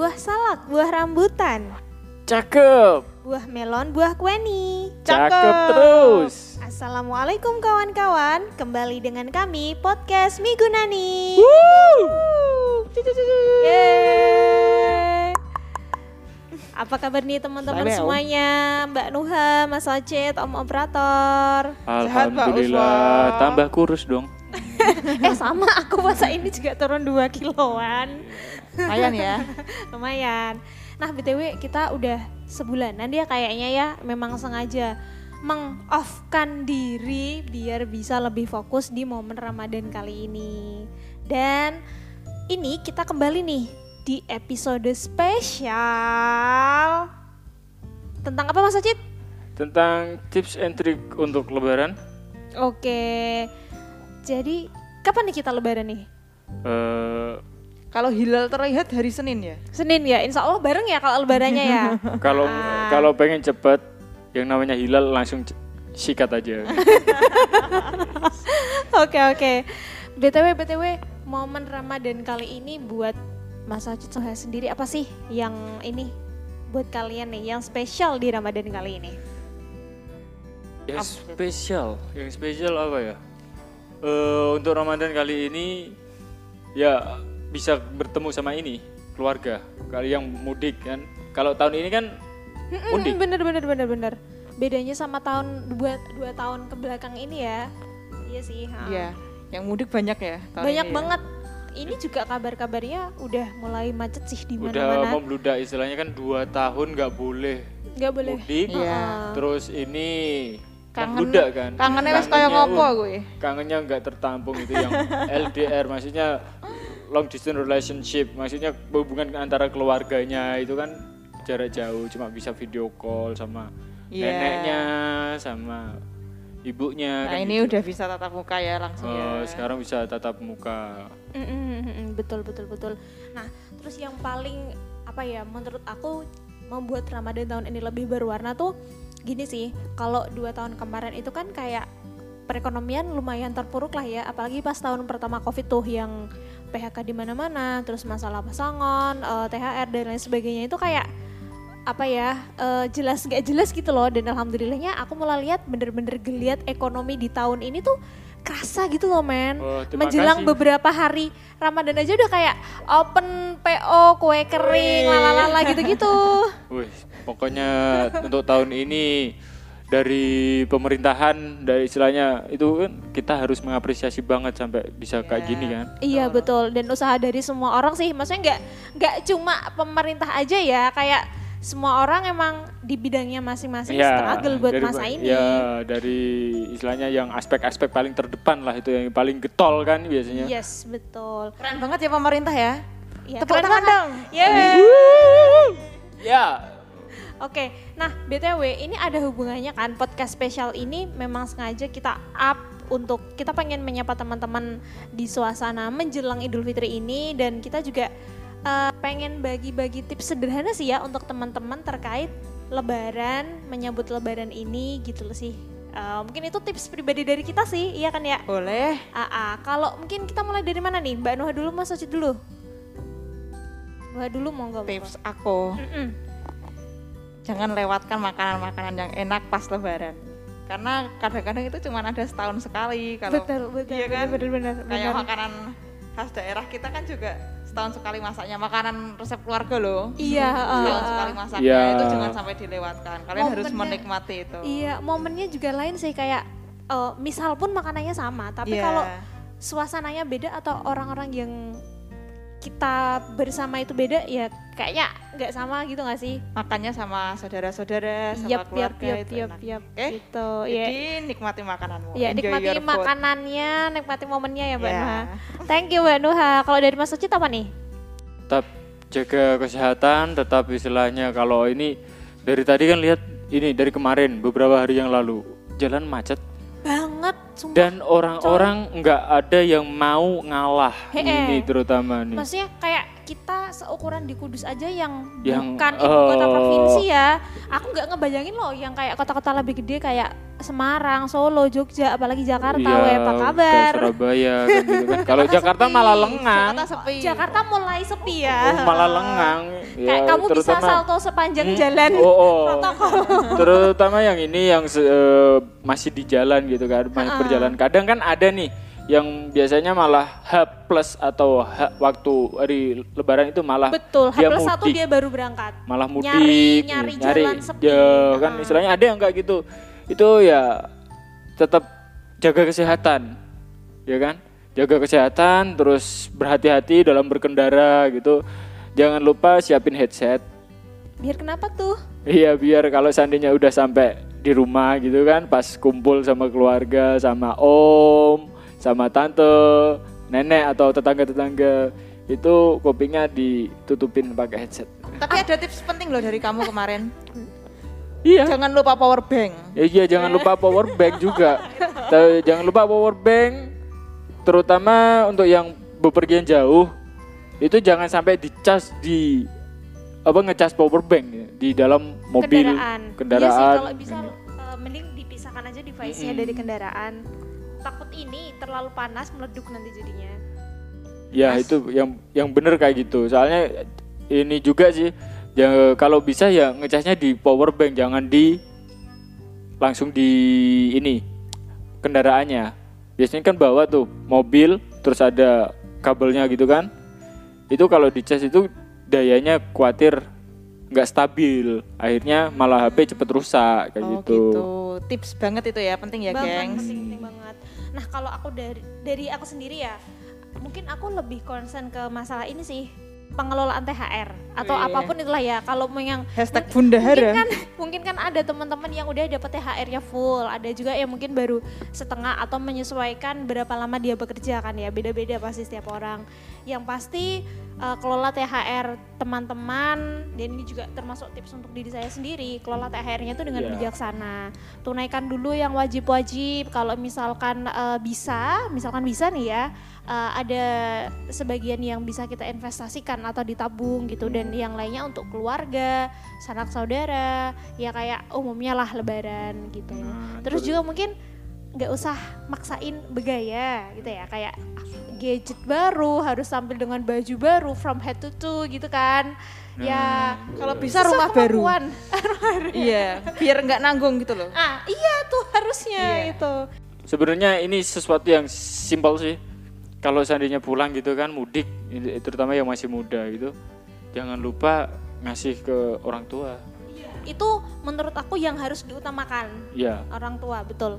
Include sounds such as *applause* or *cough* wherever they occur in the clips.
buah salak, buah rambutan, Cakep. buah melon, buah kueni. Cakep terus. Assalamualaikum kawan-kawan, kembali dengan kami podcast Migunani. Yeay. Apa kabar nih teman-teman semuanya? Mbak Nuha, Mas Ocit, Om Operator. Sehat, Pak Alhamdulillah. Uswa. Tambah kurus dong. *laughs* eh sama, aku masa ini juga turun 2 kiloan. Lumayan ya. *laughs* Lumayan. Nah BTW kita udah sebulanan dia kayaknya ya memang sengaja meng-off-kan diri biar bisa lebih fokus di momen Ramadan kali ini. Dan ini kita kembali nih di episode spesial tentang apa Mas Acit? Tentang tips and trick untuk lebaran. Oke. Jadi kapan nih kita lebaran nih? Eh, Kalau hilal terlihat hari Senin ya. Senin ya, insya Allah bareng ya kalau lebarannya ya. *laughs* kalau Ah. kalau pengen cepet yang namanya hilal langsung sikat aja. *laughs* Oke oke. BTW BTW momen Ramadan kali ini buat Mas Acit Soha sendiri apa sih yang ini buat kalian nih yang spesial di Ramadan kali ini? yang spesial, yang spesial apa ya? Eh, untuk Ramadan kali ini ya bisa bertemu sama ini keluarga. Kali yang mudik kan. Kalau tahun ini kan mudik. Bener bener bener bener. Bedanya sama tahun dua, dua tahun ke belakang ini ya. Iya sih. ha. Iya. Yang mudik banyak ya. tahun Banyak ini ya. banget. Ini juga kabar-kabarnya udah mulai macet sih di Udah mana-mana. membludak istilahnya kan dua tahun nggak boleh Gak boleh. mudik. Iya. Terus ini kan Kangen- bludak kan. Kangennya wes kayak Kangennya, ngopo gue. Kangennya nggak tertampung itu yang *laughs* LDR maksudnya long distance relationship maksudnya hubungan antara keluarganya itu kan jarak jauh cuma bisa video call sama Iya. neneknya sama ibunya Nah kan ini gitu. udah bisa tatap muka ya langsung Oh, ya. sekarang bisa tatap muka mm, mm, betul betul betul. Nah terus yang paling apa ya menurut aku membuat Ramadan tahun ini lebih berwarna tuh gini sih. Kalau dua tahun kemarin itu kan kayak perekonomian lumayan terpuruk lah ya. Apalagi pas tahun pertama covid tuh yang PHK di mana-mana, terus masalah pesangon, eh, THR dan lain sebagainya. Itu kayak apa ya eh, jelas gak jelas gitu loh. Dan alhamdulillahnya aku mulai lihat bener-bener geliat ekonomi di tahun ini tuh kerasa gitu loh men. Oh, menjelang kasih. beberapa hari Ramadan aja udah kayak open PO kue kering lalalala gitu-gitu. *laughs* Wih, pokoknya untuk tahun ini dari pemerintahan dari istilahnya itu kan kita harus mengapresiasi banget sampai bisa kayak gini kan. iya betul dan usaha dari semua orang sih maksudnya nggak nggak cuma pemerintah aja ya kayak semua orang emang di bidangnya masing-masing struggle buat dari- masa ini Ya, dari istilahnya yang aspek-aspek paling terdepan lah itu yang paling getol kan biasanya. yes betul Keren banget ya pemerintah ya. ya, Tepuk keren tangan banget. dong. Yeay. Ya, Oke, nah BTW ini ada hubungannya kan podcast spesial ini memang sengaja kita up untuk kita pengen menyapa teman-teman di suasana menjelang Idul Fitri ini dan kita juga eh, pengen bagi-bagi tips sederhana sih ya untuk teman-teman terkait Lebaran, menyambut Lebaran ini gitu loh sih. Eh, mungkin itu tips pribadi dari kita sih, iya kan ya? Boleh. AA, kalau mungkin kita mulai dari mana nih? Mbak Nuha dulu, Mas Ocit dulu. Nuha dulu monggo. monggo. Tips aku. Mm-mm. Jangan lewatkan makanan-makanan yang enak pas lebaran. Karena kadang-kadang itu cuma ada setahun sekali kalau betul betul Iya kan? bener bener bener kayak bener. makanan khas daerah kita kan juga setahun sekali masaknya makanan resep keluarga loh iya setahun uh, sekali masaknya Iya. itu jangan sampai dilewatkan kalian harus Momennya- menikmati itu iya momennya juga lain sih kayak eh, misal pun makanannya sama tapi Iya. kalau suasananya beda atau orang-orang yang kita bersama itu beda ya kayaknya nggak sama gitu nggak sih makannya sama saudara-saudara sama yap, keluarga yap, itu yap, enak. yap, Oke? gitu. Jadi nikmati makananmu ya Enjoy nikmati your food. makanannya, nikmati momennya ya Mbak Ya. Nuha. Thank you Mbak Nuha. Kalau dari Mas Ocit apa nih? tetap jaga kesehatan, tetap istilahnya kalau ini dari tadi kan lihat ini dari kemarin beberapa hari yang lalu jalan macet Banget, sumpah. dan orang-orang nggak ada yang mau ngalah He-he. ini terutama nih. Maksudnya kayak seukuran di Kudus aja yang, Yang, bukan ibu kota eh, provinsi ya. Aku nggak ngebayangin loh yang kayak kota-kota lebih gede kayak Semarang, Solo, Jogja, apalagi Jakarta, Iya, weh, apa kabar? Surabaya kan gitu kan. *laughs* Kalau Jakarta sepi. malah lengang. Jakarta sepi. Jakarta mulai sepi ya. Oh, malah lengang. Kayak Ya, kamu bisa terutama- salto sepanjang Hmm, jalan. Oh, oh. protokol. *laughs* Terutama yang ini yang eh, masih di jalan gitu kan, masih berjalan. Kadang kan ada nih yang biasanya malah H plus atau H waktu hari Lebaran itu malah Betul, H dia plus satu mudik. dia baru berangkat. malah mudik, Nyari- nyari jalan sepi. ya kan Ah. istilahnya ada yang kayak gitu. Itu ya tetap jaga kesehatan, ya kan? Jaga kesehatan, terus berhati-hati dalam berkendara gitu. Jangan lupa siapin headset. Biar kenapa tuh? Iya biar kalau seandainya udah sampai di rumah gitu kan pas kumpul sama keluarga sama om sama tante nenek atau tetangga-tetangga itu kupingnya ditutupin pakai headset. Tapi ada tips penting loh dari kamu kemarin. Iya. Jangan lupa power bank. Ya, iya jangan lupa power bank juga. Tapi jangan lupa power bank terutama untuk yang bepergian jauh itu jangan sampai dicas di apa ngecas power bank ya, di dalam mobil kendaraan. kendaraan. Iya sih kalau bisa eh, mending dipisahkan aja device-nya Mm-mm. dari kendaraan. Takut ini terlalu panas meleduk nanti jadinya. Ya itu yang yang bener kayak gitu. Soalnya ini juga sih ya kalau bisa ya ngecasnya di power bank jangan di langsung di ini kendaraannya. Biasanya kan bawa tuh mobil terus ada kabelnya gitu kan. Itu kalau dicas itu dayanya khawatir nggak stabil. Akhirnya malah HP cepet rusak kayak oh gitu. gitu. Tips banget itu ya, penting ya, banget, gengs. penting, penting banget. Nah kalau aku dari dari aku sendiri ya, mungkin aku lebih concern ke masalah ini sih pengelolaan THR atau Wih. apa pun itulah ya. Kalau mau yang Hashtag mungkin Bundahara. kan mungkin kan ada teman-teman yang udah dapat THR-nya full, ada juga yang mungkin baru setengah atau menyesuaikan berapa lama dia bekerja kan ya. Beda-beda pasti setiap orang. Yang pasti eh, kelola THR teman-teman dan ini juga termasuk tips untuk diri saya sendiri, kelola THR-nya itu dengan Iya. bijaksana. Tunaikan dulu yang wajib-wajib. Kalau misalkan eh, bisa, misalkan bisa nih ya, eh, ada sebagian yang bisa kita investasikan atau ditabung gitu dan yang lainnya untuk keluarga, sanak saudara, ya kayak umumnya lah lebaran gitu. Nah, Terus juga mungkin nggak usah maksain bergaya gitu ya kayak gadget baru harus tampil dengan baju baru from head to toe gitu kan. ya Kalau bisa sesuai *laughs* rumah baru. kemampuan. Iya, biar nggak nanggung gitu loh. ah, iya tuh harusnya Iya. itu. Sebenarnya ini sesuatu yang simpel sih. Kalau seandainya pulang gitu kan mudik, terutama yang masih muda gitu, jangan lupa ngasih ke orang tua. Itu menurut aku yang harus diutamakan Ya, orang tua, betul.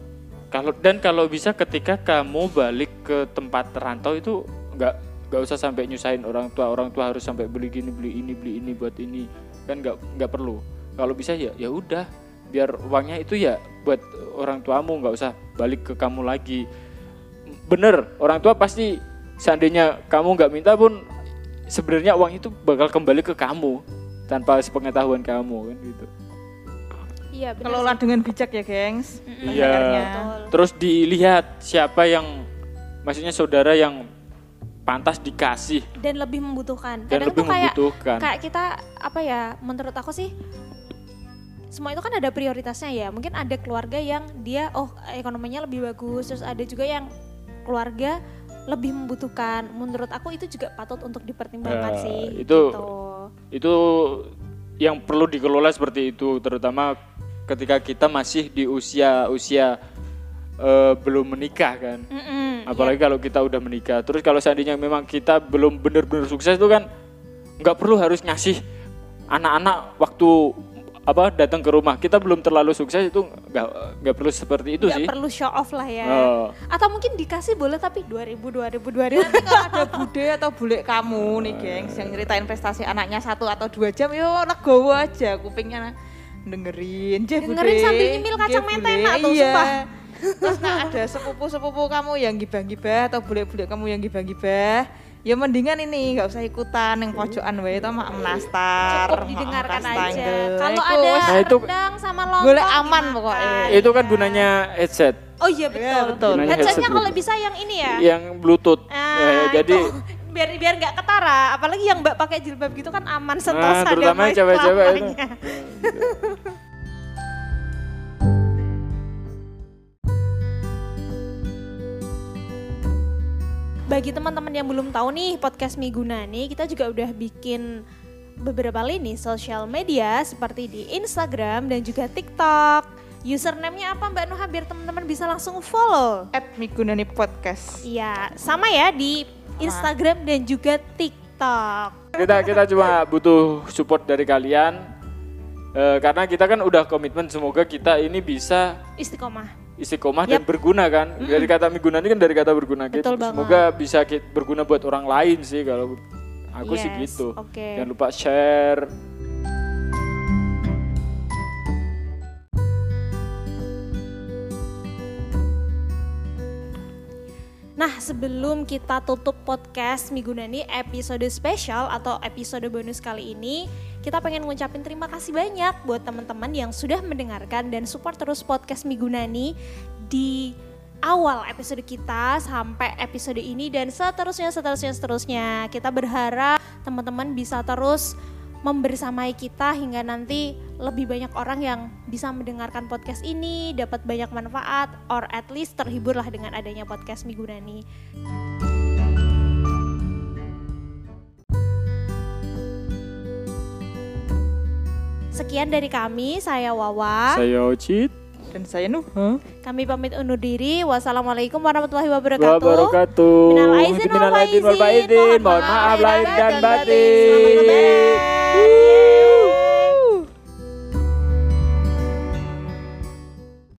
Kalau dan kalau bisa ketika kamu balik ke tempat rantau itu nggak nggak usah sampai nyusahin orang tua. Orang tua harus sampai beli gini, beli ini, beli ini buat ini. Kan nggak nggak perlu. Kalau bisa ya ya udah, biar uangnya itu ya buat orang tuamu, nggak usah balik ke kamu lagi. Bener, orang tua pasti seandainya kamu nggak minta pun sebenarnya uang itu bakal kembali ke kamu tanpa sepengetahuan kamu kan gitu. Iya, benar. Kelola dengan bijak ya, gengs. Iya. Terus dilihat siapa yang maksudnya saudara yang pantas dikasih dan lebih membutuhkan. dan Kadang lebih tuh kayak membutuhkan. kayak kita apa ya? Menurut aku sih semua itu kan ada prioritasnya ya. Mungkin ada keluarga yang dia oh ekonominya lebih bagus, terus ada juga yang keluarga lebih membutuhkan. Menurut aku itu juga patut untuk dipertimbangkan Ya, sih. itu- gitu. Itu yang perlu dikelola seperti itu terutama ketika kita masih di usia usia eh, belum menikah kan. Mm-mm, Apalagi kalau kita udah menikah. Terus kalau seandainya memang kita belum benar-benar sukses itu kan nggak perlu harus ngasih anak-anak waktu apa datang ke rumah. Kita belum terlalu sukses itu nggak nggak perlu seperti itu nggak sih. perlu show off lah ya. Oh. Atau mungkin dikasih boleh tapi 2000 2000 2000. Nanti kalau ada bude atau bule kamu nih, gengs, yang nyeritain prestasi anaknya satu atau dua jam, yo legowo aja kupingnya dengerin, Jeh, Dengerin bude, sambil nyemil kacang mentena bule. tuh, iya. sumpah. *laughs* Terus nah ada sepupu-sepupu kamu yang gibah-gibah atau bule-bule kamu yang gibah-gibah, ya mendingan ini nggak usah ikutan yang pojokan wae itu mak menastar. cukup didengarkan aja. Kalau ada Nah, itu- rendang sama lontong Boleh aman dimakan. pokoknya. Itu kan gunanya headset Oh iya betul. Iya, betul. Gunanya Headsetnya headset kalau Bluetooth. bisa yang ini ya. yang Bluetooth. Ah, Ya, jadi itu. *laughs* biar biar nggak ketara, apalagi yang mbak pakai jilbab gitu kan aman sentosa Nah, terutama damai cewek-cewek bagi teman-teman yang belum tahu nih podcast Miguna nih, kita juga udah bikin beberapa lini sosial media seperti di Instagram dan juga TikTok. Username-nya apa Mbak Nuha biar teman-teman bisa langsung follow? At Migunani Podcast. Iya, sama ya di Instagram dan juga TikTok. Kita kita cuma butuh support dari kalian. Eh, karena kita kan udah komitmen semoga kita ini bisa Istiqomah. Istiqomah dan Yap. berguna kan. Dari kata miguna ini kan dari kata berguna gitu. Semoga bisa berguna buat orang lain sih kalau aku sih Yes, gitu. oke. Jangan lupa share. Nah, sebelum kita tutup podcast Migunani episode spesial atau episode bonus kali ini, kita pengen ngucapin terima kasih banyak buat teman-teman yang sudah mendengarkan dan support terus podcast Migunani di awal episode kita sampai episode ini dan seterusnya seterusnya seterusnya. Kita berharap teman-teman bisa terus membersamai kita hingga nanti lebih banyak orang yang bisa mendengarkan podcast ini, dapat banyak manfaat, or at least terhiburlah dengan adanya podcast Migunani. Sekian dari kami, saya Wawa. Saya Ocit. Dan saya Nuh. Kami pamit undur diri. Wassalamualaikum warahmatullahi wabarakatuh. Wabarakatuh. Minal aizin wal faizin. faizin. Mohon maaf lahir dan batin. Selamat lebaran.